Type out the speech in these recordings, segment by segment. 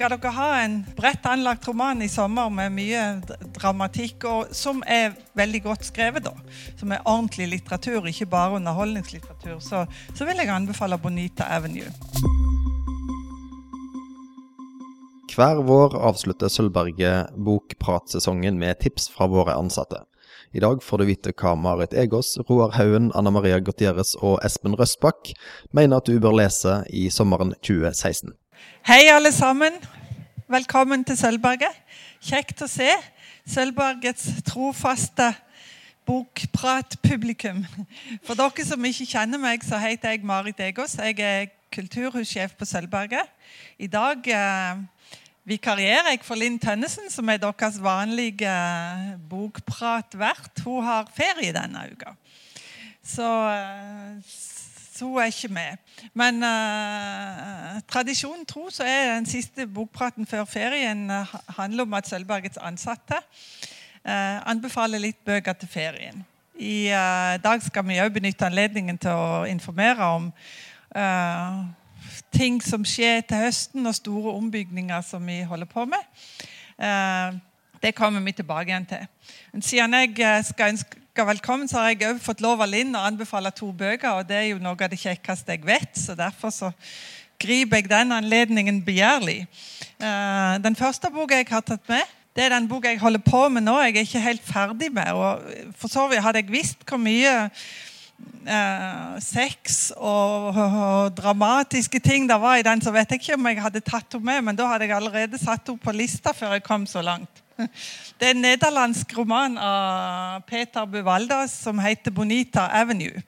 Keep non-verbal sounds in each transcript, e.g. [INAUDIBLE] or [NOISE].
Skal dere ha en bredt anlagt roman i sommer med mye dramatikk, og som er veldig godt skrevet, da, som er ordentlig litteratur, ikke bare underholdningslitteratur, så, så vil jeg anbefale Bonita Avenue. Hver vår avslutter Sølvberget bokpratsesongen med tips fra våre ansatte. I dag får du vite hva Marit Egås, Roar Haugen, Anna Maria Gutierrez og Espen Røstbakk mener at du bør lese i sommeren 2016. Hei, alle sammen. Velkommen til Sølvberget. Kjekt å se Sølvbergets trofaste bokpratpublikum. For dere som ikke kjenner meg, så heter jeg Marit Egås. Jeg er kulturhussjef på Sølvberget. I dag eh, vikarierer jeg for Linn Tønnesen, som er deres vanlige bokpratvert. Hun har ferie denne uka. Så, eh, så hun er ikke med. Men uh, tradisjonen tro så er den siste bokpraten før ferien uh, handler om at Sølvbergets ansatte uh, anbefaler litt bøker til ferien. I dag skal vi òg benytte anledningen til å informere om ting som skjer til høsten, og store ombygninger som vi holder på med. det kommer vi tilbake igjen til. Men siden jeg skal ønske ønska velkommen, så har jeg òg fått lov av Linn å anbefale to bøker. og Det er jo noe av det kjekkeste jeg vet, så derfor så griper jeg den anledningen begjærlig. Uh, den første boka jeg har tatt med, det er den boka jeg holder på med nå. Jeg er ikke helt ferdig med. og For så vidt hadde jeg visst hvor mye uh, sex og, dramatiske ting det var i den, så vet jeg ikke om jeg hadde tatt henne med, men da hadde jeg allerede satt henne på lista før jeg kom så langt. Det er en nederlandsk roman av Peter Buvaldas som heter 'Bonita Avenue'.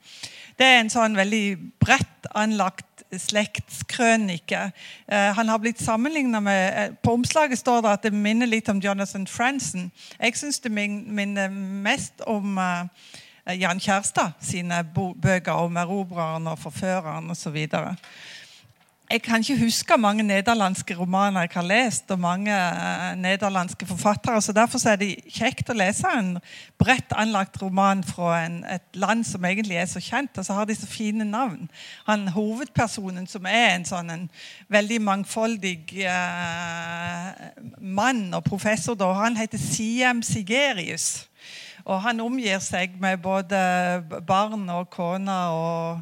Det er en sånn veldig bredt anlagt slektskrønike. Eh, han har blitt sammenligna med eh, På omslaget står det at det minner litt om Jonathan Franzen. Jeg syns det minner mest om uh, Jan Kjærstad sine bøker om erobreren og forføreren osv jeg kan ikke huske mange nederlandske romaner jeg har lest, og mange uh, nederlandske forfattere. så Derfor er det kjekt å lese en bredt anlagt roman fra en, et land som egentlig er så kjent, og så har de så fine navn. Han Hovedpersonen, som er en sånn en veldig mangfoldig uh, mann og professor, da, han heter Siam Sigerius. Og han omgir seg med både barn og kone og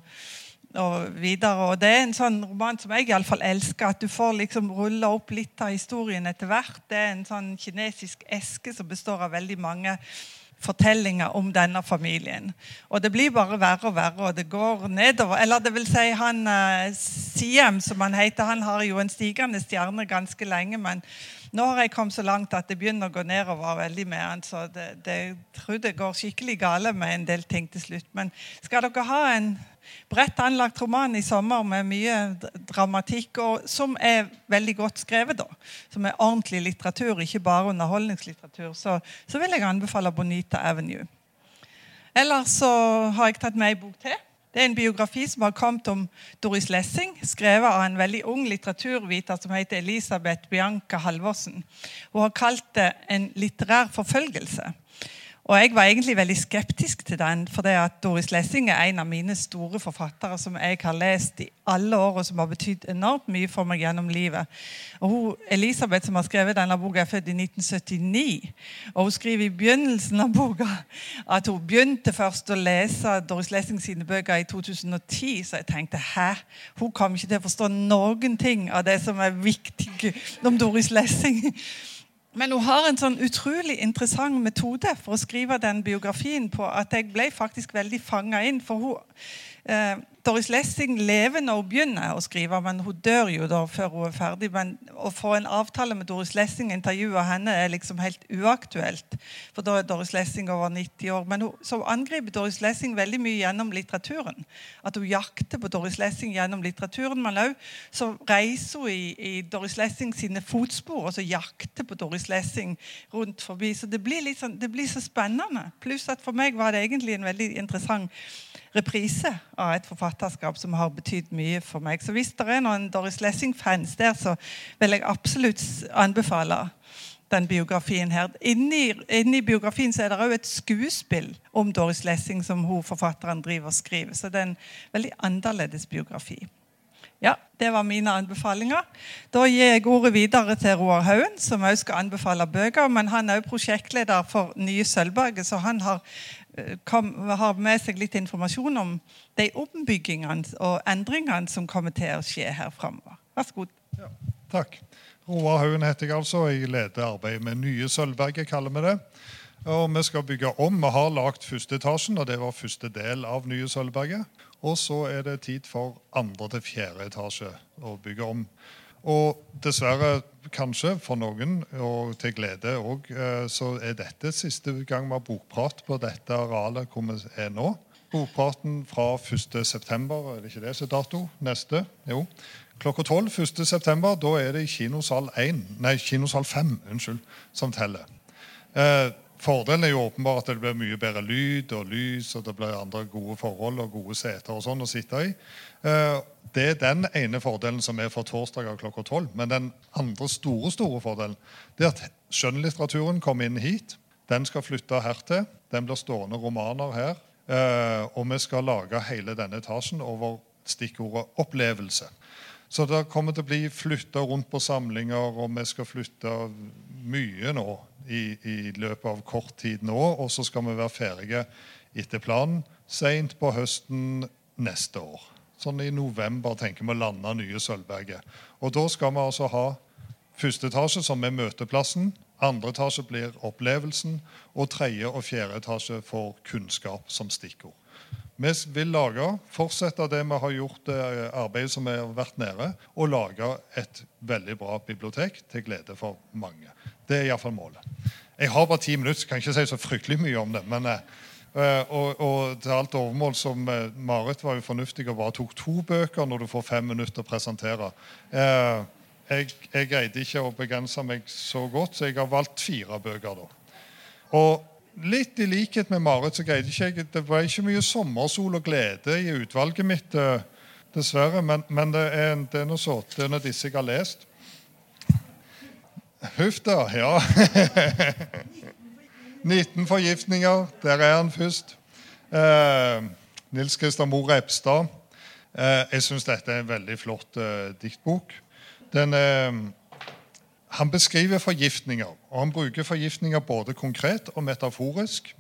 og videre. Og Det er en sånn roman som jeg i alle fall elsker. At du får liksom rulle opp litt av historien etter hvert. Det er en sånn kinesisk eske som består av veldig mange fortellinger om denne familien. Og det blir bare verre og verre, og det går nedover. Eller det vil si, han uh, Siem, som han heter, han har jo en stigende stjerne ganske lenge. men nå har jeg kommet så langt at det begynner å gå nedover veldig med han, så det, det, jeg tror det går skikkelig gale med en del ting til slutt. Men skal dere ha en bredt anlagt roman i sommer med mye dramatikk, og som er veldig godt skrevet. da, Som er ordentlig litteratur, ikke bare underholdningslitteratur. Så, så vil jeg anbefale Bonita Avenue. Ellers så har jeg tatt med ei bok til. Det er en biografi som har kommet om Doris Lessing, skrevet av en veldig ung litteraturviter som heter Elisabeth Bianca Halvorsen. Hun har kalt det en litterær forfølgelse. Og Jeg var egentlig veldig skeptisk til den, for det at Doris Lessing er en av mine store forfattere som jeg har lest i alle år, og som har betydd enormt mye for meg gjennom livet. Og hun, Elisabeth, som har skrevet denne boka, er født i 1979. Og Hun skriver i begynnelsen av boka at hun begynte først å lese Doris Lessing sine bøker i 2010. Så jeg tenkte hæ? Hun kommer ikke til å forstå noen ting av det som er viktig om Doris Lessing. Men hun har en sånn utrolig interessant metode for å skrive den biografien på at jeg ble faktisk veldig fanga inn. For hun, eh, Doris Lessing lever når hun begynner å skrive, men hun dør jo da før hun er ferdig. Men å få en avtale med Doris Lessing, intervjue henne, er liksom helt uaktuelt. For da er Doris Lessing over 90 år. Men hun, så angriper Doris Lessing veldig mye gjennom litteraturen. At hun jakter på Doris Lessing gjennom litteraturen. Men òg så reiser hun i, i, Doris Lessing sine fotspor og så jakter på Doris Lessing rundt forbi. Så det blir, sånn, det blir så spennende. Pluss at for meg var det egentlig en veldig interessant reprise av et forfatterskap som har betydd mye for meg. Så hvis det er noen Doris Lessing-fans der, så vil jeg absolutt anbefale den biografien her. Inni, inni biografien så er det òg et skuespill om Doris Lessing som hun forfatteren driver og skriver. Så det er en veldig annerledes biografi. Ja, det var mine anbefalinger. Da gir jeg ordet videre til Roar Haugen, som også skal anbefale bøker. Men han er også prosjektleder for Nye Sølvberget, så han har, kom, har, med seg litt informasjon om de ombyggingene og endringene som kommer til å skje her framover. Vær så god. Ja, takk. Roar Haugen heter jeg altså. Jeg leder arbeidet med Nye Sølvberget, kaller vi det. Og vi skal bygge om. Vi har lagd første etasjen, og det var første del av Nye Sølvberget. Og så er det tid for andre til fjerde etasje å bygge om. Og dessverre, kanskje for noen, og til glede òg, eh, så er dette siste gang vi har bokprat på dette arealet hvor vi er nå. Bokpraten fra 1.9., er det ikke det som er dato? Neste? Jo. Klokka 12 1.9. Da er det kinosal 1, nei, kinosal 5 unnskyld, som teller. Eh, Fordelen er jo åpenbart at det blir mye bedre lyd og lys, og det blir andre gode forhold og gode seter og sånn å sitte i. Eh, det er den ene fordelen som er for torsdager klokka tolv. Men den andre store store fordelen det er at skjønnlitteraturen kommer inn hit. Den skal flytte hertil. Den blir stående romaner her. Eh, og vi skal lage hele denne etasjen over stikkordet 'opplevelse'. Så det kommer til å bli flytta rundt på samlinger, og vi skal flytte mye nå i, i, løpet av kort tid nå. Og så skal vi være ferdige etter planen seint på høsten neste år. Sånn i november tenker vi å lande nye Sølvberget. Og da skal vi altså ha første etasje, som er møteplassen. Andre etasje blir opplevelsen. Og tredje og fjerde etasje får kunnskap som stikkord. Vi vil lage, fortsette det vi har gjort, eh, arbeidet som vi har vært nede, og lage et veldig bra bibliotek til glede for mange. Det er iallfall målet. Jeg har bare ti minutter, så kan ikke si så fryktelig mye om det. men... Uh, og, og, til alt overmål som uh, Marit var jo fornuftig og bare tok to bøker når du får fem minutter å presentere. Uh, jeg, jeg, greide ikke å begrense meg så godt, så jeg har valgt fire bøker. da. Og litt i likhet med Marit så greide ikke jeg Det var ikke mye sommersol og glede i utvalget mitt, eh, dessverre. Men, men det, er, det er noe sånt. Det er noe disse jeg har lest. Huff da. Ja. [LAUGHS] 19 forgiftninger. Der er han først. Eh, Nils Christer Moe Repstad. Eh, jeg syns dette er en veldig flott eh, diktbok. Den eh, han beskriver forgiftninger, og han bruker forgiftninger både konkret og metaforisk.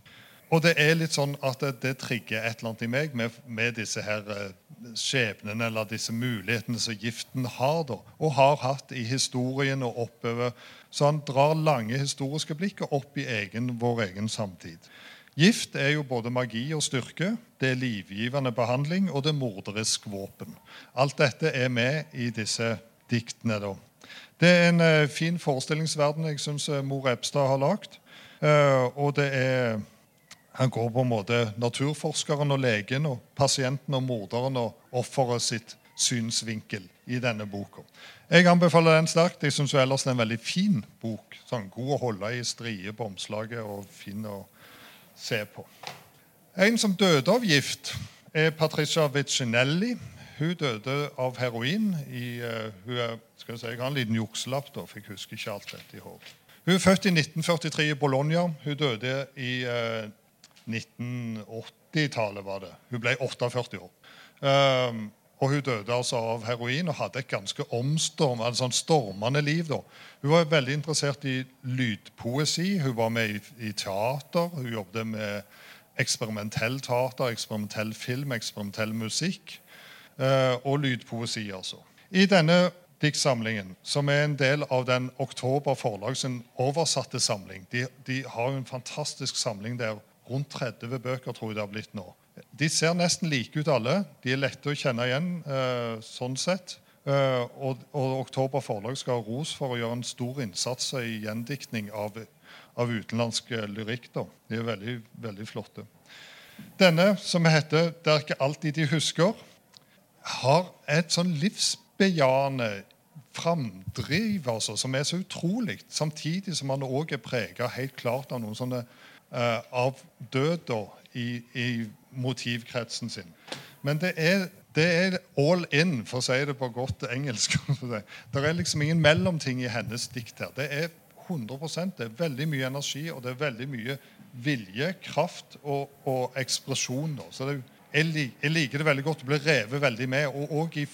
Og det er litt sånn at det, det trigger et eller annet i meg med, med disse her eh, skjebnene eller disse mulighetene som giften har, da, og har hatt i historien og oppover. Så han drar lange historiske blikk opp i egen, vår egen samtid. Gift er jo både magi og styrke, det er livgivende behandling, og det er morderisk våpen. Alt dette er med i disse diktene. da. Det er en uh, fin forestillingsverden jeg syns uh, Mor Ebstad har lagd. Og det er Han går på en måte naturforskeren og legen og pasienten og morderen og offeret sitt synsvinkel i denne boka. Jeg anbefaler den sterkt. Jeg syns ellers det er en veldig fin bok. Sånn God å holde i strie på omslaget og fin å se på. En som døde av gift, er Patricia Vicinelli. Hun døde av heroin. I, uh, hun er, skal jeg, si, jeg har en liten jukselapp, da, for jeg husker ikke alt dette i hodet. Hun er født i 1943 i Bologna. Hun døde i uh, 1980-tallet. var det. Hun ble 48 år. Um, og Hun døde altså av heroin og hadde et ganske omstorm, altså en stormende liv. da. Hun var veldig interessert i lydpoesi. Hun var med i, i teater. Hun jobbet med eksperimentell teater, eksperimentell film, eksperimentell musikk. Uh, og lydpoesi. altså. I denne diktsamlingen, som er en del av den Oktober Forlag sin oversatte samling de, de, har jo en fantastisk samling der. Rundt 30 bøker tror jeg det har blitt nå. De ser nesten like ut alle. De er lette å kjenne igjen eh, sånn sett. Eh, og, og, Oktober Forlag skal ha ros for å gjøre en stor innsats i gjendiktning av, av utenlandsk lyrikk. Da. De er veldig, veldig flotte. Denne, som heter 'Det er ikke alltid de husker', har et sånn livsbejaende framdriv altså, som er så utrolig, samtidig som han òg er prega helt klart av noen sånne av døda i, i, motivkretsen sin. Men det er, det er, all in, for å si det på godt engelsk. [LAUGHS] det er liksom ingen mellomting i hennes dikt her. Det er 100 Det er veldig mye energi, og det er veldig mye vilje, kraft og, og ekspresjon. Så det jeg, liker det veldig godt. Det blir revet veldig med. Og, og i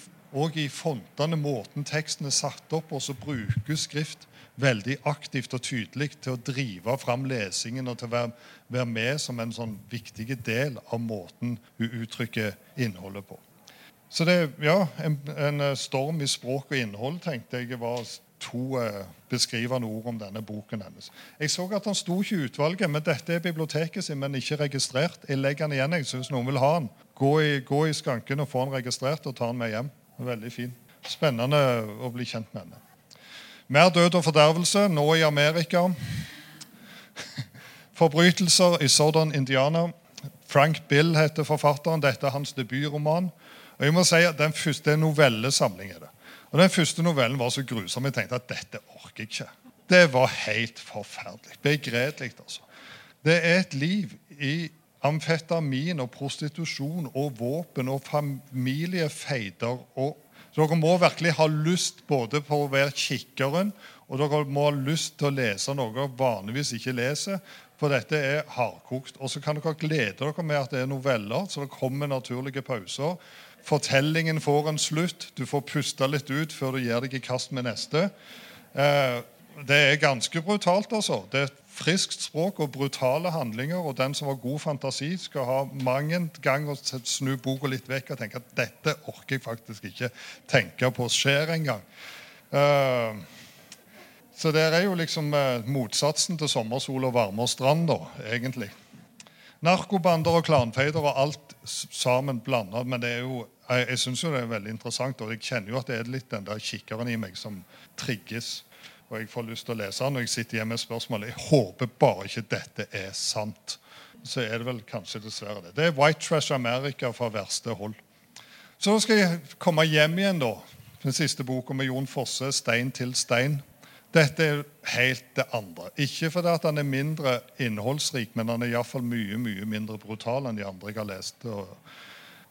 i fontene, måten teksten er satt opp og så bruker skrift veldig aktivt og tydelig til å drive fram lesingen og til å være, være med som en sånn viktig del av måten hun uttrykker innholdet på. Så det ja, en, en storm i språk og innhold tenkte jeg var to eh, beskrivende ord om denne boken hennes. Jeg så at han sto ikke i utvalget, men dette er biblioteket sin, men ikke registrert. Jeg legger den igjen. jeg synes noen vil ha den. Gå i, gå i skanken og få den registrert og ta den med hjem. Veldig fin. Spennende å bli kjent med henne. Mer død og fordervelse nå i Amerika. Forbrytelser i Southern Indiana. Frank Bill heter forfatteren. Dette er hans debutroman. Og jeg må si at Den første novellesamling er det. Og Den første novellen var så grusom jeg tenkte at dette orker jeg ikke. Det var helt forferdelig. Begredelig, altså. Det er et liv i amfetamin og prostitusjon og våpen og familiefeider. og så Dere må virkelig ha lyst både på å være kikkeren og dere må ha lyst til å lese noe dere vanligvis ikke leser. For dette er hardkokt. Og så kan dere glede dere med at det er noveller, så det kommer naturlige pauser. Fortellingen får en slutt. Du får puste litt ut før du gir deg i kast med neste. Eh, det er ganske brutalt, altså. Det er friskt språk og brutale handlinger. Og den som har god fantasi, skal ha mang en gang å snu boka litt vekk og tenke at dette orker jeg faktisk ikke tenke på skjer engang. Uh, så det er jo liksom uh, motsatsen til sommersol og varme og strand, da, egentlig. Narkobander og klanfeider og alt sammen blanda. Men det er jo, jeg, jeg syns jo det er veldig interessant, og jeg kjenner jo at det er litt den der kikkeren i meg som trigges og jeg får lyst til å lese den, og jeg sitter hjemme med spørsmålet Jeg håper bare ikke dette er sant. Så er det vel kanskje dessverre det. Det er White Trash America fra verste hold. Så skal jeg komme hjem igjen, da. Den siste boka med Jon Fosse, 'Stein til stein'. Dette er helt det andre. Ikke fordi at han er mindre innholdsrik, men han er iallfall mye mye mindre brutal enn de andre jeg har lest.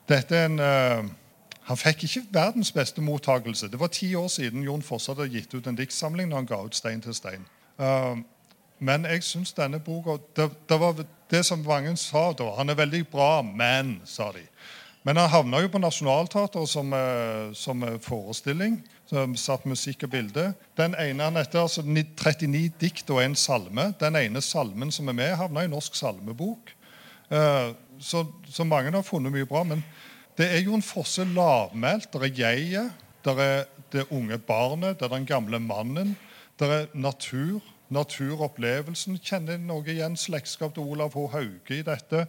Dette er en... Han fikk ikke verdens beste mottakelse. Det var ti år siden Jon Fosse hadde gitt ut en diktsamling når han ga ut 'Stein til stein'. Uh, men jeg syns denne boka det, det, var det som mange sa da. Han er veldig bra, men, sa de. Men han havna jo på Nationaltheatret som, uh, som forestilling. Som satt musikk og bilde. Den ene han etter, altså 39 dikt og en salme. Den ene salmen som er med, havna i Norsk salmebok. Uh, så, så mange har funnet mye bra. men det er jo en forskjell lavmælt. Det er jeget, det er det unge barnet, det er den gamle mannen. Det er natur, naturopplevelsen. Kjenner noe igjen slektskap til Olav H. Hauge i dette?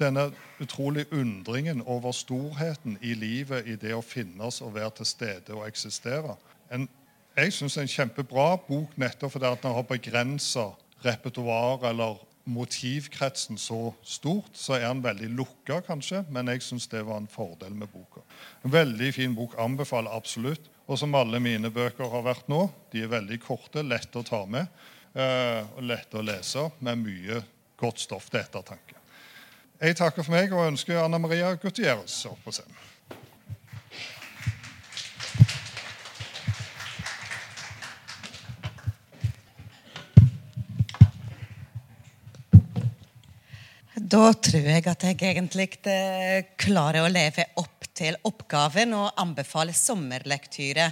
Denne utrolig undringen over storheten i livet, i det å finnes og være til stede og eksistere. En, jeg syns en kjempebra bok nettopp fordi den har begrensa repertoar eller motivkretsen så stort, så er den veldig lukka, kanskje. Men jeg syns det var en fordel med boka. En veldig fin bok. Anbefaler absolutt. Og som alle mine bøker har vært nå, de er veldig korte, lette å ta med eh, og lette å lese, med mye godt stoff til ettertanke. Jeg takker for meg og ønsker Anna Maria Gutierrez opp på scenen. Da tror jeg at jeg egentlig eh, klarer å leve opp til oppgaven og anbefale sommerlektyre.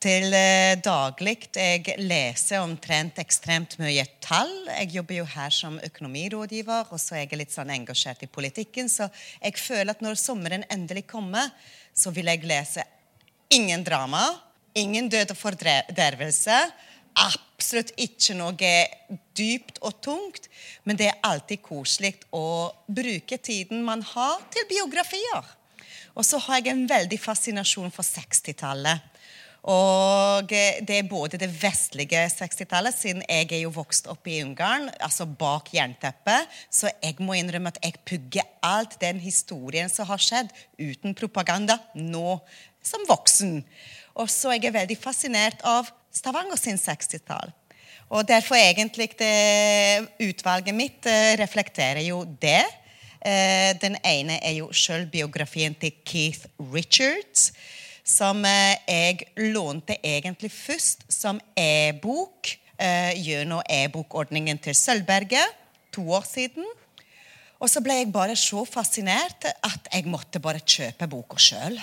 Til eh, daglig jeg leser omtrent ekstremt mye tall. Jeg jobber jo her som økonomirådgiver, og så er jeg litt sånn engasjert i politikken. Så jeg føler at når sommeren endelig kommer, så vil jeg lese ingen drama, ingen død og fordervelse absolutt ikke noe dypt og tungt, men det er alltid koselig å bruke tiden man har, til biografier. Og så har jeg en veldig fascinasjon for 60-tallet. Og det er både det vestlige 60-tallet, siden jeg er jo vokst opp i Ungarn, altså bak jernteppet, så jeg må innrømme at jeg pugger alt den historien som har skjedd, uten propaganda, nå som voksen. Og så er jeg veldig fascinert av Stavanger sin 60-tall. Og derfor egentlig utvalget mitt eh, reflekterer jo det. Eh, den ene er jo sjølbiografien til Keith Richards, som eh, jeg lånte egentlig først som e-bok gjennom e-bokordningen til Sølvberget to år siden. Og så ble jeg bare så fascinert at jeg måtte bare kjøpe boka sjøl.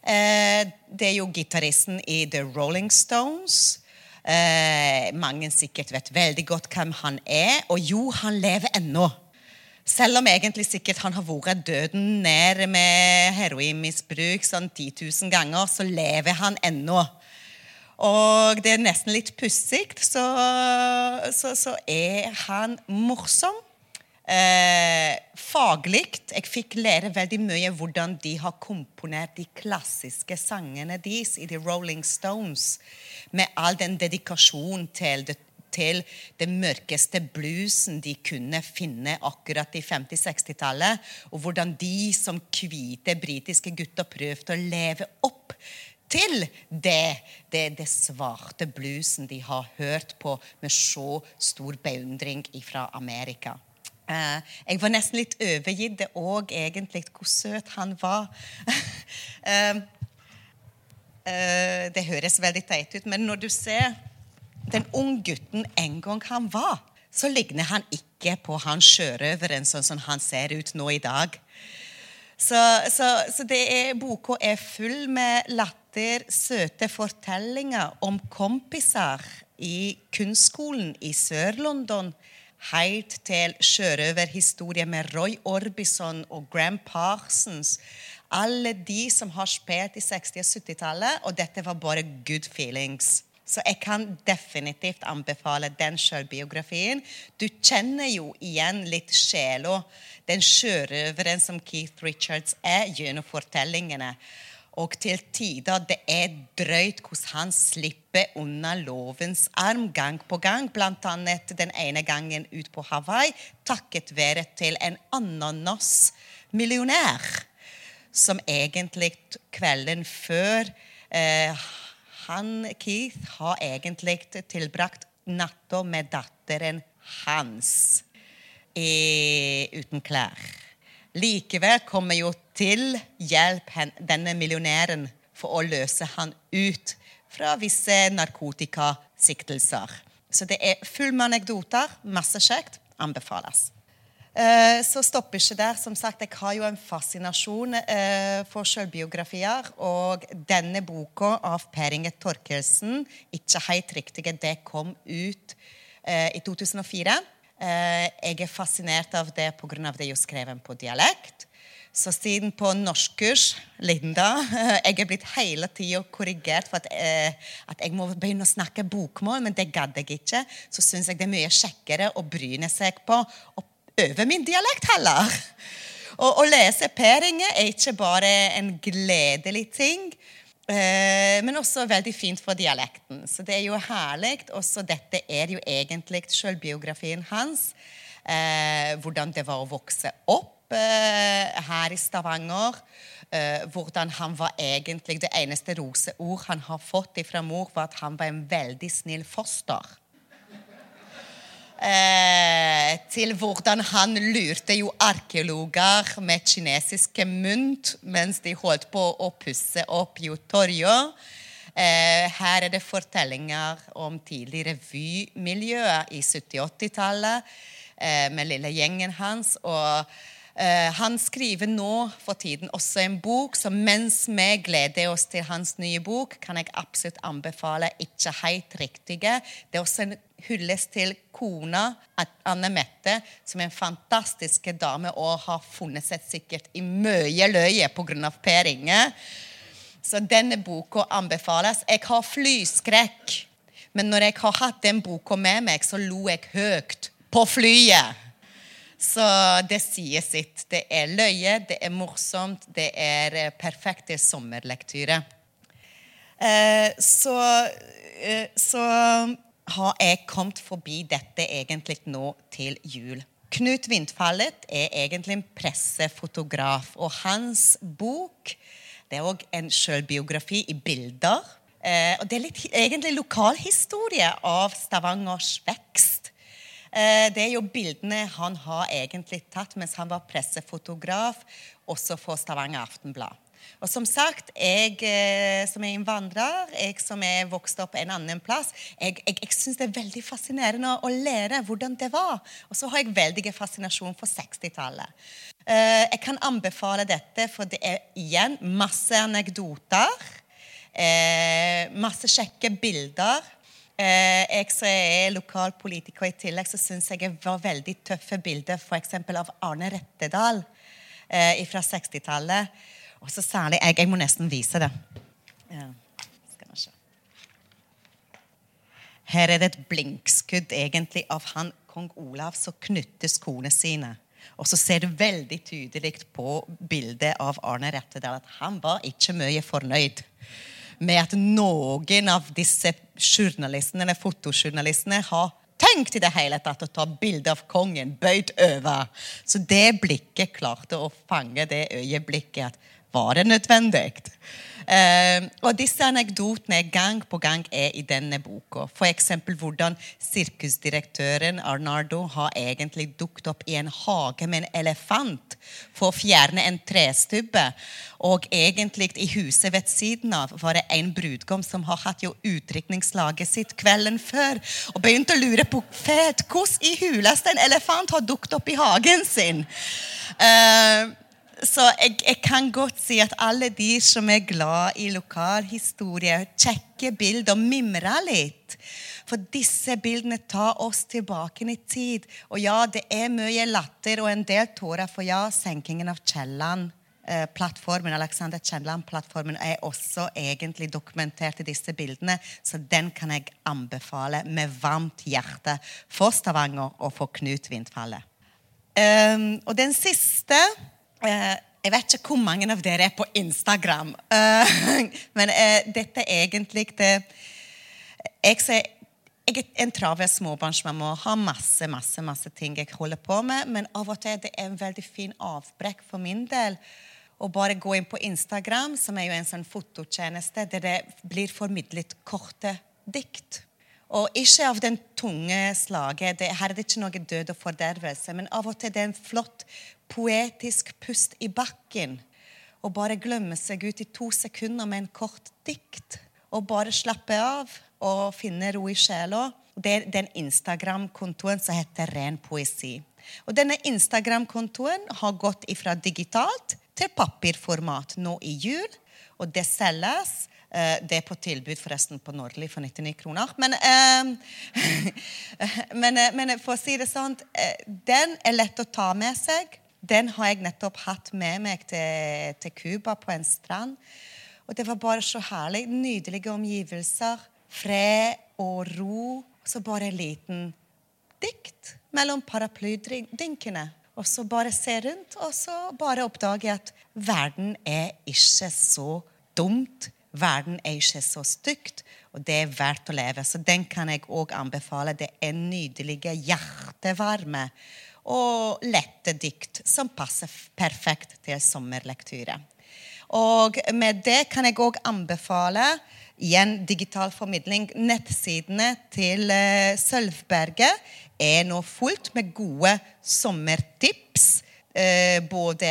Eh, det er jo gitaristen i The Rolling Stones. Eh, mange sikkert vet veldig godt hvem han er. Og jo, han lever ennå. Selv om egentlig sikkert han har vært døden ned med heroinmisbruk sånn 10 000 ganger, så lever han ennå. Og det er nesten litt pussig, så, så, så, er han morsom. Eh, faglig. Jeg fikk lære veldig mye hvordan de har komponert de klassiske sangene deres i The Rolling Stones. Med all den dedikasjonen til det til den mørkeste bluesen de kunne finne akkurat i 50-60-tallet. Og hvordan de som hvite britiske gutter prøvde å leve opp til det, det, det svarte bluesen de har hørt på med så stor beundring fra Amerika. Uh, jeg var nesten litt overgitt òg, egentlig, hvor søt han var. uh, [LAUGHS] uh, det høres veldig teit ut, men når du ser den unge gutten en gang han var, så ligner han ikke på han sjørøveren sånn som han ser ut nå i dag. Så, så, så er, boka er full med latter søte fortellinger om kompiser i kunstskolen i Sør-London, helt til sjørøverhistorie med Roy Orbison og Gram Parsons. Alle de som har spilt i 60- og 70-tallet, og dette var bare good feelings. Så jeg kan definitivt anbefale den sjølbiografien. Du kjenner jo igjen litt sjela, den sjørøveren som Keith Richards er, gjennom fortellingene. Og til tider det er drøyt hvordan han slipper unna lovens arm gang på gang. Bl.a. den ene gangen ut på Hawaii, takket være til en ananasmillionær Som egentlig kvelden før eh, Han, Keith, har egentlig tilbrakt natta med datteren hans i, uten klær. Likevel kommer jo til hjelp denne millionæren for å løse han ut fra visse narkotikasiktelser. Så det er full med anekdoter. Masse kjekt. Anbefales. Eh, så stopper ikke der. Som sagt, Jeg har jo en fascinasjon eh, for selvbiografier. Og denne boka av Per Inge Torkelsen, 'Ikke helt riktige', det kom ut eh, i 2004. Eh, jeg er fascinert av det pga. det er jo skrevet på dialekt. Så siden på norskkurs, Linda [LAUGHS] Jeg er blitt hele tida korrigert for at, eh, at, jeg må begynne å snakke bokmål, men det gadd jeg ikke. Så syns jeg det er mye kjekkere å bryne seg på å øve min dialekt heller. [LAUGHS] Å lese Per Inge er ikke bare en gledelig ting. Eh, men også veldig fint for dialekten. Så det er jo herlig. Også dette er jo egentlig selvbiografien hans. Eh, hvordan det var å vokse opp eh, her i Stavanger. Hvordan han var egentlig Det eneste roseord han har fått fra mor, var at han var en veldig snill foster eh, til hvordan han lurte jo arkeologer med kinesiske mynt mens de holdt på å pusse opp Jotorjo. Eh, her er det fortellinger om tidlig revymiljøet i 70-80-tallet eh, med lille gjengen hans. og Uh, han skriver nå for tiden også en bok, så mens vi gleder oss til hans nye bok, kan jeg absolutt anbefale 'Ikke helt riktige'. Det er også en hyllest til kona Anne Mette, som er en fantastisk dame og har funnet seg sikkert i mye løye pga. Per Inge. Så denne boka anbefales. Jeg har flyskrekk, men når jeg har hatt den boka med meg, så lo jeg høyt på flyet. Så det sier sitt. Det er løye, det er morsomt, det er eh, perfekte sommerlektyre. Eh, så, eh, så har jeg kommet forbi dette egentlig nå til jul. Knut Vindfallet er egentlig en pressefotograf, og hans bok det er òg en sjølbiografi i bilder. og Det er litt, egentlig lokalhistorie av Stavangers vekst. Eh, det er jo bildene han har egentlig tatt mens han var pressefotograf, også for Stavanger Aftenblad. Og som sagt, jeg eh, som er innvandrer, jeg som er vokst opp en annen plass, jeg, jeg, jeg syns det er veldig fascinerende å lære hvordan det var. Og så har jeg veldig fascinasjon for 60-tallet. Eh, jeg kan anbefale dette, for det er igjen masse anekdoter. Masse kjekke bilder. Jeg som er lokalpolitiker i tillegg, så syns jeg det var veldig tøffe bilder f.eks. av Arne Rettedal fra 60-tallet. Og så særlig jeg. Jeg må nesten vise det. Ja. Skal vi se. Her er det et blinkskudd egentlig av han kong Olav som knytter skoene sine. Og så ser du veldig tydelig på bildet av Arne Rettedal at han var ikke mye fornøyd med at noen av disse journalistene eller fotojournalistene har tenkt i det hele tatt å ta bilde av kongen bøyd over. Så det blikket klarte å fange det øyeblikket at var det nødvendig? Uh, og disse anekdotene gang på gang er i denne boka. F.eks. hvordan sirkusdirektøren Arnardo har egentlig dukket opp i en hage med en elefant for å fjerne en trestubbe. Og egentlig i huset ved siden av var det en brudgom som har hatt jo utdrikningslaget sitt kvelden før. Og begynte å lure på fet, hvordan i huleste en elefant har dukket opp i hagen sin. Uh, så jeg, jeg, kan godt si at alle de som er glad i lokalhistorie, sjekker bilder og mimrer litt. For disse bildene tar oss tilbake i tid. Og ja, det er mye latter og en del tårer. For ja, senkingen av Kielland. Eh, plattformen, Alexander Kielland-plattformen er også egentlig dokumentert i disse bildene, så den kan jeg anbefale med varmt hjerte for Stavanger og for Knut Vindfallet. Um, og den siste jeg vet ikke hvor mange av dere er på Instagram. Uh, [LAUGHS] men uh, dette er egentlig det jeg, er en travel småbarnsmamma og har masse masse, masse ting jeg holder på med. Men av og til det er en veldig fin avbrekk for min del å bare gå inn på Instagram, som er jo en sånn fototjeneste der det blir formidlet korte dikt. Og ikke av den tunge slaget. Det, her er det ikke noe død og fordervelse. Men av og til det er en flott poetisk pust i bakken. Og bare glemme seg ut i to sekunder med en kort dikt. Og bare slappe av og finne ro i sjela. Det er den Instagram-kontoen som heter Ren poesi. Og denne Instagram-kontoen har gått fra digitalt til papirformat nå i jul. Og det selges Eh, det er på tilbud forresten på Nordli for 99 kroner. Men, eh, [LAUGHS] men, eh, men, for å si det sånn Den er lett å ta med seg. Den har jeg nettopp hatt med meg til Cuba, på en strand. Og det var bare så herlig. Nydelige omgivelser. Fred og ro. Så bare en liten dikt mellom paraplydinkene. Og så bare se rundt, og så bare oppdage at verden er ikke så dumt Verden er ikke så stygt, og det er verdt å leve. Så den kan jeg òg anbefale. Det er nydelige, hjertevarme og lette dikt som passer perfekt til sommerlektyre. Og med det kan jeg òg anbefale igjen digital formidling. Nettsidene til uh, Sølvberget er nå fullt med gode sommertips Eh, både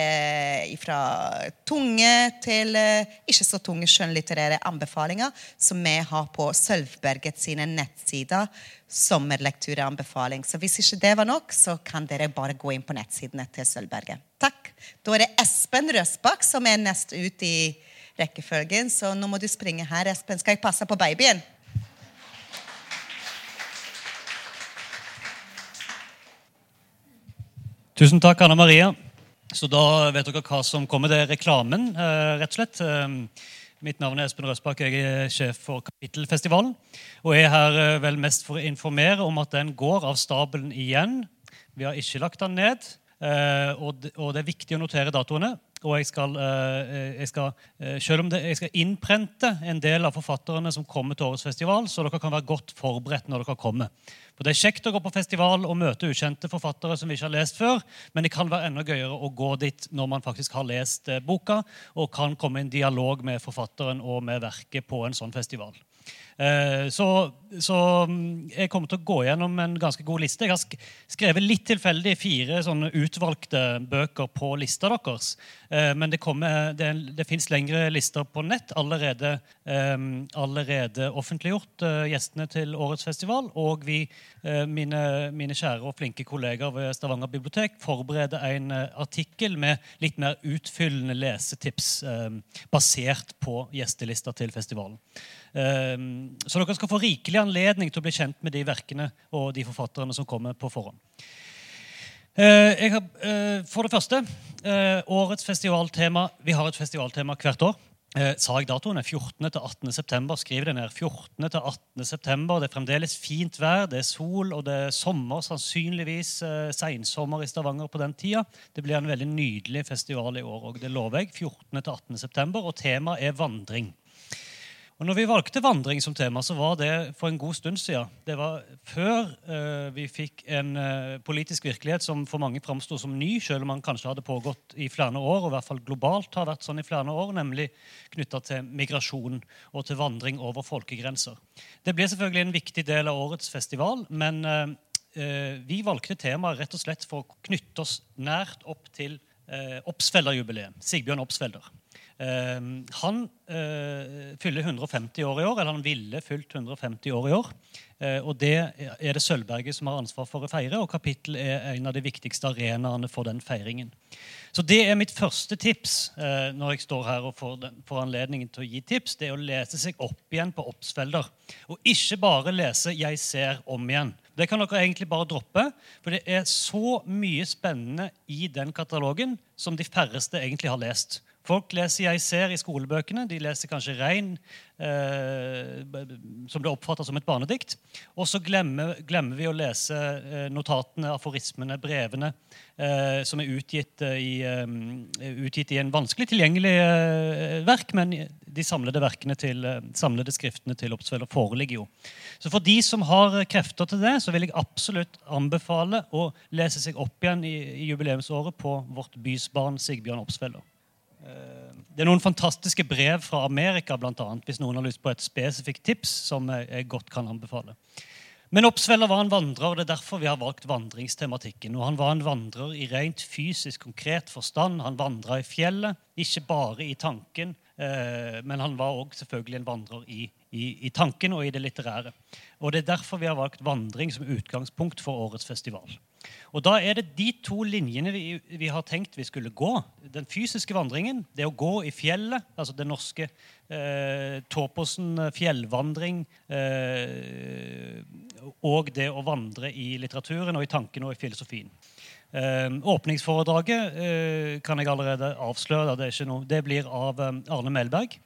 fra tunge til eh, ikke så tunge skjønnlitterære anbefalinger som vi har på Sølvberget sine nettsider. Sommerlektureanbefaling. Så hvis ikke det var nok, så kan dere bare gå inn på nettsidene til Sølvberget. Takk. Da er det Espen Røsbakk som er nest ut i rekkefølgen, så nå må du springe her, Espen. Skal jeg passe på babyen? Tusen takk, Anna Maria. Så da vet dere hva som kommer. Det er reklamen, eh, rett og slett. Eh, mitt navn er Espen Røsbakk. Jeg er sjef for Kapittelfestivalen. Og jeg er her eh, vel mest for å informere om at den går av stabelen igjen. Vi har ikke lagt den ned. Og det er viktig å notere datoene. Og jeg skal, jeg skal, selv om det, jeg skal innprente en del av forfatterne som kommer til årets festival, så dere kan være godt forberedt når dere kommer. For Det er kjekt å gå på festival og møte ukjente forfattere som vi ikke har lest før, men det kan være enda gøyere å gå dit når man faktisk har lest eh, boka og kan komme i en dialog med forfatteren og med verket på en sånn festival. Eh, så, så, mm, jeg kommer til å gå gjennom en ganske god liste. Jeg har skrevet litt tilfeldig fire sånne utvalgte bøker på lista deres. Eh, men det, kommer, det, det fins lengre lister på nett, allerede, eh, allerede offentliggjort, gjestene til årets festival. Og vi, mine, mine kjære og flinke kollegaer ved Stavanger bibliotek, forbereder en artikkel med litt mer utfyllende lesetips basert på gjestelista til festivalen. Så dere skal få rikelig anledning til å bli kjent med de verkene og de forfatterne som kommer på forhånd. Eh, har, eh, for det første, eh, årets festivaltema Vi har et festivaltema hvert år. sa jeg datoen? 14. til 18. september. Skriv det ned. 14. til 18. september. Det er fremdeles fint vær, det er sol, og det er sommer. Sannsynligvis seinsommer i Stavanger på den tida. Det blir en veldig nydelig festival i år og Det lover jeg. 14. til 18. september, og temaet er vandring. Og når vi valgte vandring som tema, så var det for en god stund siden. Det var før uh, vi fikk en uh, politisk virkelighet som for mange framsto som ny, selv om man kanskje hadde pågått i flere år, og i hvert fall globalt har vært sånn i flere år, nemlig knytta til migrasjon og til vandring over folkegrenser. Det blir selvfølgelig en viktig del av årets festival, men uh, vi valgte temaet rett og slett for å knytte oss nært opp til uh, Obsfelder-jubileet. Sigbjørn Obsfelder. Ehm, han uh, fyller 150 år i år, eller han ville fylt 150 år i år. Uh, og Det er det Sølvberget som har ansvar for å feire, og kapittel er en av de viktigste arenaene for den feiringen. Så Det er mitt første tips uh, når jeg står her og får, den, får, anledningen til å gi tips. Det er å lese seg opp igjen på Obsfelder. Og ikke bare lese 'Jeg ser' om igjen. Det kan dere egentlig bare droppe, for det er så mye spennende i den katalogen som de færreste egentlig har lest. Folk leser 'Jeg ser' i skolebøkene. De leser kanskje 'Rein', eh, som blir oppfatta som et barnedikt. Og så glemmer, glemmer, vi å lese eh, notatene, aforismene, brevene, eh, som er utgitt, eh, i, eh, utgitt, i, en vanskelig tilgjengelig eh, verk, men de samlede til, samlede skriftene til Oppsveller foreligger jo. Så for de som har krefter til det, så vil jeg absolutt anbefale å lese seg opp igjen i, i jubileumsåret på vårt bysbarn Sigbjørn Oppsfeller. Eh, det er noen fantastiske brev fra Amerika, blant annet, hvis noen har lyst på et spesifikt tips. som jeg godt kan anbefale. Men Oppsveller var en vandrer, og det er derfor vi har valgt vandringstematikken. Og Han var en vandrer i rent fysisk, konkret forstand. Han vandra i fjellet, ikke bare i tanken, eh, men han var òg selvfølgelig en vandrer i, i, i tanken og i det litterære. Og Det er derfor vi har valgt vandring som utgangspunkt for årets festival. Og Da er det de to linjene vi, vi, har tenkt vi skulle gå. Den fysiske vandringen, det å gå i fjellet, altså den norske eh, Tåposen eh, fjellvandring, eh, og det å vandre i litteraturen og i tankene og i filosofien. Eh, åpningsforedraget eh, kan jeg allerede avsløre. Det, noe, det blir av eh, Arne Melberg.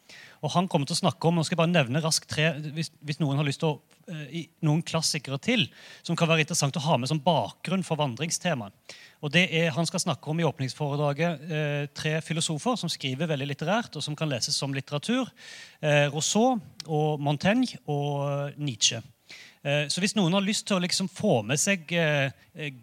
Og han kommer til å snakke om, og skal bare nevne raskt tre, hvis, hvis noen har lyst til å Eh, noen klassikere til som kan være interessant å ha med som bakgrunn for vandringstemaet. Og det er, Han skal snakke om i åpningsforedraget eh, tre filosofer som skriver veldig litterært, og som kan leses som litteratur. Eh, Rousseau og Montaigne og Nietzsche. Eh, så hvis noen har lyst til å liksom få med seg eh,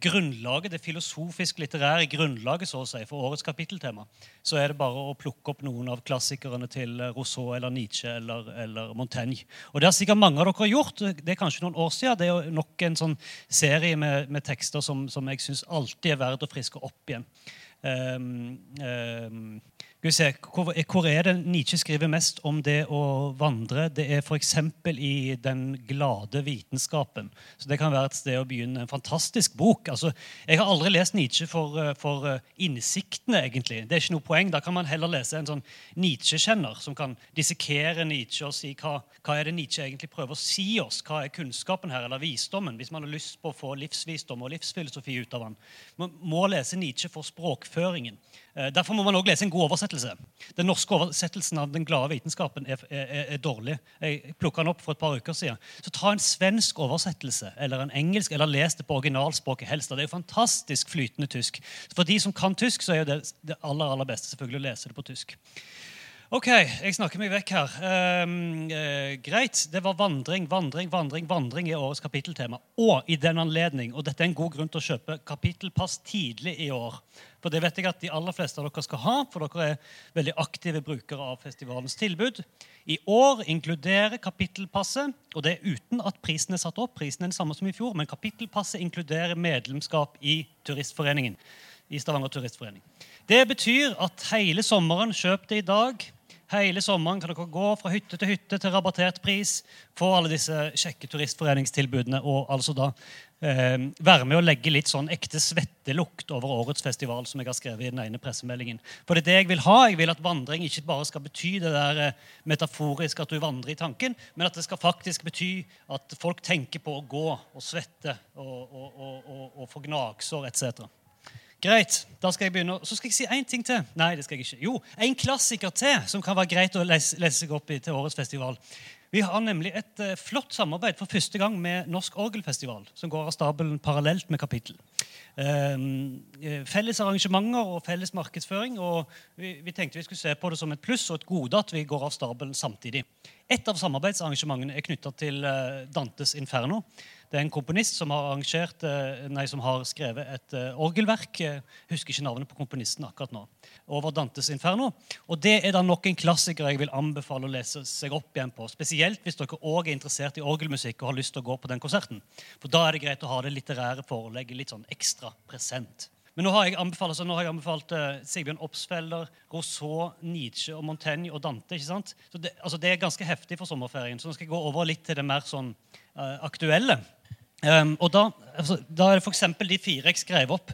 grunnlaget, det filosofisk-litterære grunnlaget så å si, for årets kapitteltema, så er det bare å plukke opp noen av klassikerne til Rousseau eller Nietzsche eller, eller, Montaigne. Og Det har sikkert mange av dere gjort. Det er kanskje noen år siden. Det er nok en sånn serie med, med tekster som, som jeg syns alltid er verdt å friske opp igjen. Um, um, Se, hvor, er det Nietzsche skriver mest om det å vandre? Det er f.eks. i Den glade vitenskapen. Så Det kan være et sted å begynne. En fantastisk bok. Altså, jeg har aldri lest Nietzsche for, eh, for eh, innsiktene, egentlig. Det er ikke noe poeng. Da kan man heller lese en sånn Nietzsche-kjenner som kan dissekere Nietzsche og si hva, hva er det Nietzsche egentlig prøver å si oss? Hva er kunnskapen her, eller visdommen? Hvis man har lyst på å få livsvisdom og livsfilosofi ut av han. Man må lese Nietzsche for språkføringen. Eh, derfor må man også lese en god oversettelse. Den norske oversettelsen av Den glade vitenskapen er, er, er dårlig. Jeg plukka den opp for et par uker siden. Så ta en svensk oversettelse eller en engelsk, eller les det på originalspråket helst. Det er jo fantastisk flytende tysk. For de som kan tysk, så er det det aller, aller beste selvfølgelig å lese det på tysk. Ok, jeg snakker meg vekk her. Ehm, uh, greit. Det var vandring, vandring, vandring vandring i årets kapitteltema. Og i den anledning, og dette er en god grunn til å kjøpe kapittelpass tidlig i år. For det vet jeg at de aller fleste av dere skal ha, for dere er veldig aktive brukere av festivalens tilbud. I år inkluderer kapittelpasset, og det er uten at prisen er satt opp, prisen er den samme som i fjor, men kapittelpasset inkluderer medlemskap i Turistforeningen. i Stavanger Turistforening. Det betyr at hele sommeren, kjøp det i dag, Hele sommeren kan dere gå fra hytte til hytte til rabattert pris. Få alle disse kjekke turistforeningstilbudene og altså da eh, være med å legge litt sånn ekte svettelukt over årets festival, som jeg har skrevet i den ene pressemeldingen. For det er det jeg vil ha. Jeg vil at vandring ikke bare skal bety det der eh, metaforisk at du vandrer i tanken, men at det skal faktisk bety at folk tenker på å gå og svette og, og, og, og få gnagsår etc. Greit, da skal jeg begynne. Så skal jeg si én ting til. Nei, det skal jeg ikke. Jo, en klassiker til som kan være greit å lese, seg opp i til årets festival. Vi har nemlig et uh, flott samarbeid for første gang med Norsk Orgelfestival, som går av stabelen parallelt med kapittel. Um, felles arrangementer og felles markedsføring. og vi, vi, tenkte vi skulle se på det som et pluss og et gode at vi går av stabelen samtidig. Et av samarbeidsarrangementene er knytta til uh, Dantes Inferno. Det er en komponist som har, eh, nei, som har skrevet et uh, orgelverk. Jeg husker ikke navnet på komponisten akkurat nå. Over Dantes Inferno. Og Det er da nok en klassiker jeg vil anbefale å lese seg opp igjen på. Spesielt hvis dere òg er interessert i orgelmusikk og har lyst til å gå på den konserten. For Da er det greit å ha det litterære forelegget litt sånn ekstra present. Men nå har jeg anbefalt, altså, har jeg anbefalt uh, Sigbjørn Obsfelder, Rousseau, Nietzsche og Montaigne og Dante. ikke sant? Så det, altså, det er ganske heftig for sommerferien. Så nå skal jeg gå over litt til det mer sånn uh, aktuelle. Um, og da, altså, da, er det f.eks. de fire jeg skrev opp.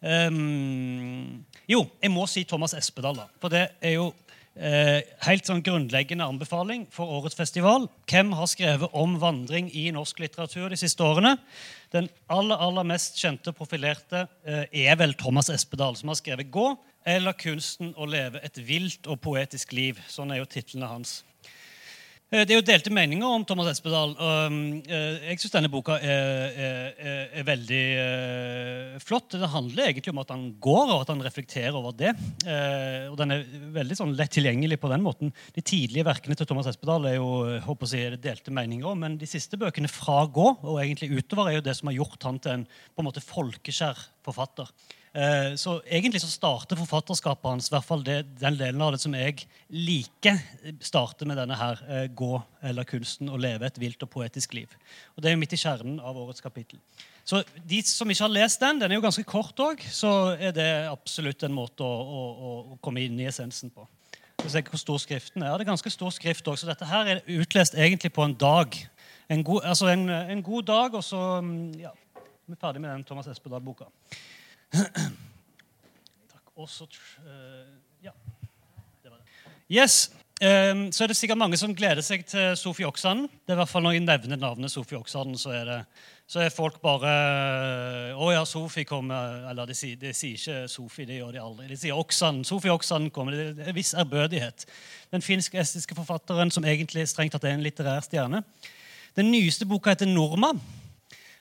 Um, jo, jeg må si Thomas Espedal. da, For det er jo eh, helt sånn grunnleggende anbefaling for årets festival. Hvem har skrevet om vandring i norsk litteratur de siste årene? Den aller aller mest kjente profilerte eh, er vel Thomas Espedal, som har skrevet 'Gå' eller 'Kunsten å leve et vilt og poetisk liv'. Sånn er jo titlene hans. Eh, det er jo delte meninger om Thomas Espedal. Um, eh, jeg syns denne boka er, er, er veldig uh, flott. Det handler egentlig om at han går, og at han reflekterer over det. Og Den er veldig sånn, lett tilgjengelig på den måten. De tidlige verkene til Thomas Espedal er jo håper å si, delte meninger om, men de siste bøkene fra gå og egentlig utover er jo det som har gjort han til en på en måte folkeskjær forfatter. Eh, så egentlig så starter forfatterskapet hans, i hvert fall det, den delen av det som jeg liker, starter med denne her eh, gå eller kunsten å leve et vilt og poetisk liv. Og Det er jo midt i kjernen av årets kapittel. Så de som ikke har lest den, den er jo ganske kort òg, så er det absolutt en måte å, å, å komme inn i essensen på. Se hvor stor skriften er. Ja, Det er ganske stor skrift også, så dette her er utlest egentlig på en dag. En god, altså en, en god dag, og så mm, ja, vi er ferdig med den Thomas Espedal-boka. Takk. Også uh, Ja. Det var det. Yes. Um, så er det sikkert mange som gleder seg til Sofie Oksanen. Det er i hvert fall Når jeg nevner navnet Sofie Oksanen, så er, det, så er folk bare Å ja, Sofie kommer Eller de sier, de sier ikke Sofie, det gjør de aldri. De sier Oksanen. Sofie Oksanen kommer. Det er en viss ærbødighet. Den finsk-estiske forfatteren som egentlig strengt tatt er en litterær stjerne. Den nyeste boka heter 'Norma'.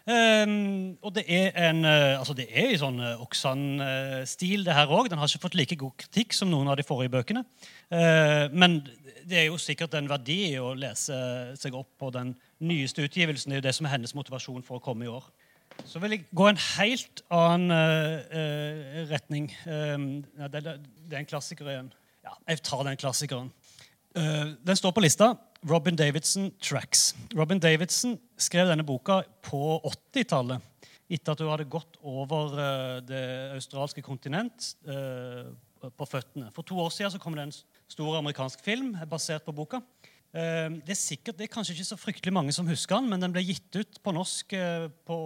Um, og det er en uh, altså det er i sånn uh, Oksan-stil, det her òg. Den har ikke fått like god kritikk som noen av de forrige bøkene. Uh, men det er jo sikkert en verdi å lese seg opp på den nyeste utgivelsen. Det er jo det som er hennes motivasjon for å komme i år. Så vil jeg gå en helt annen retning. Um, det, det, det, er en klassiker igjen. Ja, jeg tar den klassikeren. den står på lista. Robin Davidson Tracks. Robin Davidson skrev denne boka på 80-tallet. Etter at hun hadde gått over uh, det australske kontinent uh, på føttene. For to år siden så kom det en stor amerikansk film basert på boka. Uh, det er sikkert, det er kanskje ikke så fryktelig mange som husker den, men den ble gitt ut på norsk på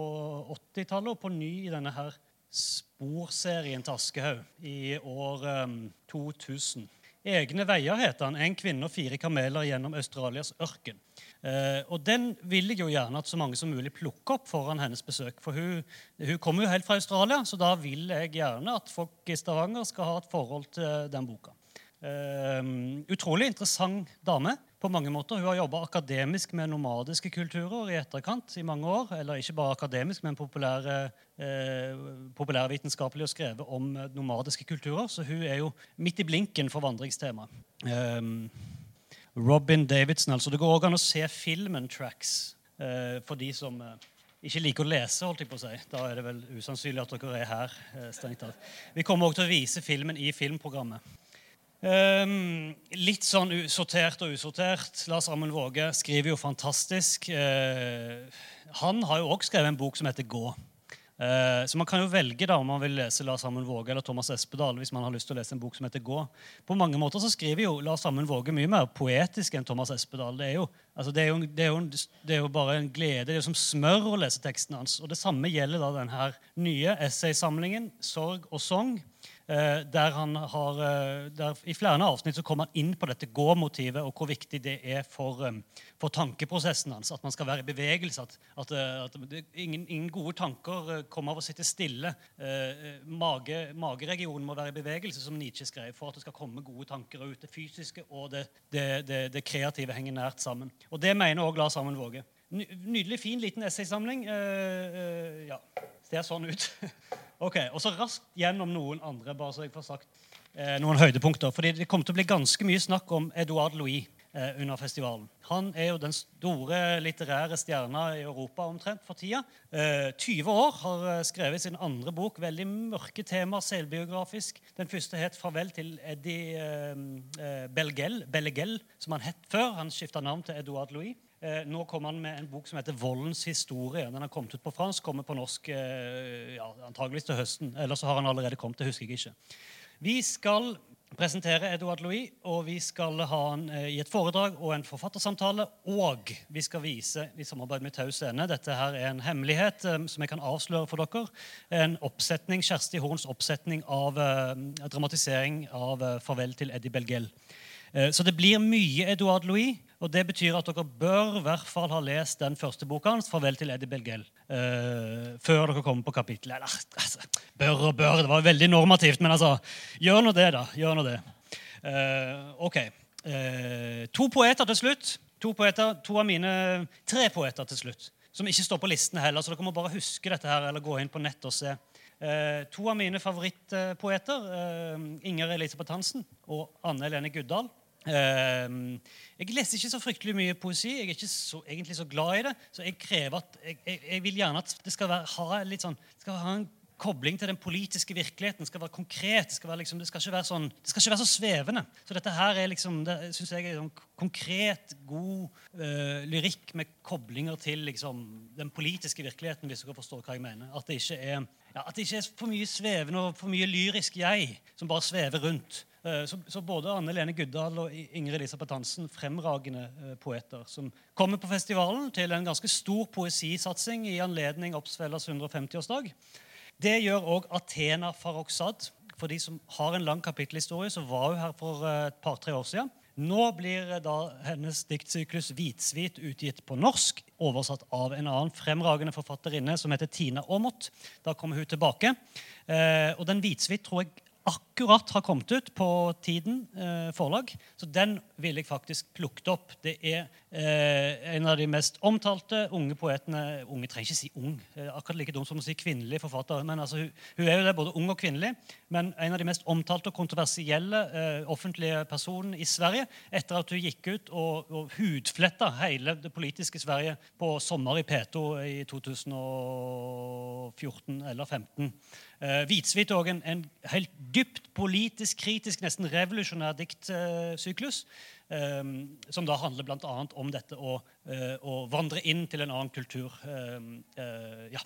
80-tallet og på ny i denne her Sporserien til Aschehoug i år um, 2000. Egne veier heter han. En kvinne og fire kameler gjennom Australias ørken. Eh, og Den vil jeg jo gjerne at så mange som mulig plukker opp foran hennes besøk. For hun, hun, kommer jo helt fra Australia, så da vil jeg gjerne at folk i Stavanger skal ha et forhold til den boka. Eh, utrolig interessant dame. På mange måter. Hun har jobba akademisk med nomadiske kulturer i etterkant i mange år. Eller ikke bare akademisk, men populære, eh, populærvitenskapelig og skrevet om nomadiske kulturer. Så hun er jo midt i blinken for vandringstema. Um, Robin Davidson. altså Det går òg an å se filmen 'Tracks' eh, for de som eh, ikke liker å lese. holdt jeg på å si. Da er det vel usannsynlig at dere er her. Eh, strengt tatt. Vi kommer også til å vise filmen i filmprogrammet. Um, litt sånn sortert og usortert. Lars Amund Våge skriver jo fantastisk. Uh, han har jo også skrevet en bok som heter 'Gå'. Uh, så man kan jo velge da om man vil lese Lars Amund Våge eller Thomas Espedal. hvis man har lyst til å lese en bok som heter 'Gå'. På mange måter så skriver jo Lars Amund Våge mye mer poetisk enn Thomas Espedal. Det er jo, bare en glede. Det er jo som smør å lese teksten hans. Og det samme gjelder da denne nye essaysamlingen 'Sorg og sang'. Eh, der han har, eh, der I flere avsnitt så kommer han inn på dette gå-motivet og hvor viktig det er for, eh, for, tankeprosessen hans. At man skal være i bevegelse. At, at, at ingen, ingen, gode tanker kommer av å sitte stille. Mage, mageregionen må være i bevegelse, som Nietzsche skrev, for at det skal komme gode tanker ut. Det fysiske og det, det, det, det kreative henger nært sammen. Og det mener òg Lars Amund Våge. Nydelig, fin liten essaysamling. Uh, ja, ser sånn ut. [LAUGHS] Ok, og så raskt gjennom noen andre, bare så jeg får sagt eh, noen høydepunkter. fordi Det kommer til å bli ganske mye snakk om Edouard Louis under festivalen. Han er jo den store litterære stjerna i Europa omtrent for tida. Eh, 20 år, har skrevet sin andre bok. Veldig mørke tema, selvbiografisk. Den første het 'Farvel til Eddie Belgel, Bellegel', som han het før. Han skifta navn til Edouard Louis. Eh, nå kommer han med en bok som heter 'Voldens historie'. Den har kommet ut på fransk, kommer på norsk eh, ja, antageligvis til høsten. Eller så har han allerede kommet. det husker jeg ikke. Vi skal presentere Edouard Louis, og vi skal ha han eh, i et foredrag og en forfattersamtale. Og vi skal vise i samarbeid med Tau Scene Dette her er en hemmelighet som jeg kan avsløre for dere. En oppsetning, Kjersti Horns oppsetning av dramatisering av 'Farvel til Eddie Belgel'. Så det blir mye Edouard Louis. Og Det betyr at dere bør i hvert fall ha lest den første boka hans, 'Farvel til Eddie Belgel', uh, før dere kommer på kapittelet. Eller altså, bør og bør, det var veldig normativt, men altså, gjør nå det, da. Gjør nå det. Uh, ok. Uh, to poeter til slutt. To, poeter, to av mine tre poeter til slutt. Som ikke står på listene heller, så dere må bare huske dette her, eller gå inn på nett og se. Uh, to av mine favorittpoeter, uh, Inger Elisabeth Hansen og Anne Helene Guddal. Uh, jeg leser ikke så fryktelig mye poesi. Jeg er ikke så, egentlig så glad i det. Så jeg krever at, jeg, jeg, jeg vil gjerne at det skal, være, ha litt sånn, det skal ha en kobling til den politiske virkeligheten. Det skal være konkret. Det skal, være liksom, det skal, ikke, være sånn, det skal ikke være så svevende. Så dette her er liksom, det synes jeg er sånn konkret, god uh, lyrikk med koblinger til liksom, den politiske virkeligheten, hvis dere forstår hva jeg mener. At det ikke er, ja, at det ikke er for mye svevende og for mye lyrisk jeg som bare svever rundt. Eh, så, både Anne Lene Guddal og Ingrid Elisabeth Hansen, fremragende uh, poeter, som kommer på festivalen til en ganske stor poesisatsing i anledning Oppsvellas 150-årsdag. Det gjør òg Athena Farrokhzad. For de som har en lang kapittelhistorie, så var hun her for uh, et par-tre år siden. Nå blir da hennes diktsyklus 'Hvitsvit' utgitt på norsk, oversatt av en annen fremragende forfatterinne som heter Tina Aamodt. Da kommer hun tilbake. Eh, og den 'Hvitsvit' tror jeg akkurat har kommet ut på Tiden eh, forlag. Så den ville jeg faktisk plukket opp. Det er eh, en av de mest omtalte unge poetene Unge trenger ikke si ung, eh, akkurat like dumt som å si kvinnelig forfatter. men altså, hun, hun, er jo det, både ung og kvinnelig. Men en av de mest omtalte og kontroversielle eh, offentlige personene i Sverige etter at hun gikk ut og, og hudfletta hele det politiske Sverige på sommer i P2 i 2014 eller 2015. Uh, Hvitsvit er en, helt dypt politisk, kritisk, nesten revolusjonær diktsyklus. Um, som da handler bl.a. om dette å, uh, å, vandre inn til en annen kultur. ja.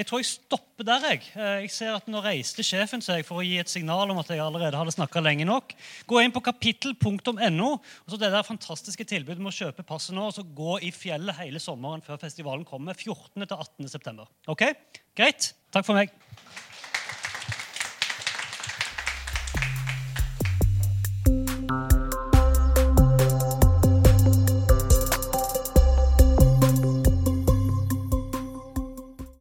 Jeg tror jeg stopper der. Jeg Jeg ser at Nå reiste sjefen seg for å gi et signal om at jeg allerede hadde snakka lenge nok. Gå inn på kapittel.no. og så Det der fantastiske tilbudet med å kjøpe passet nå og så gå i fjellet hele sommeren før festivalen kommer 14. til 18. september. Ok? Greit? Takk for meg.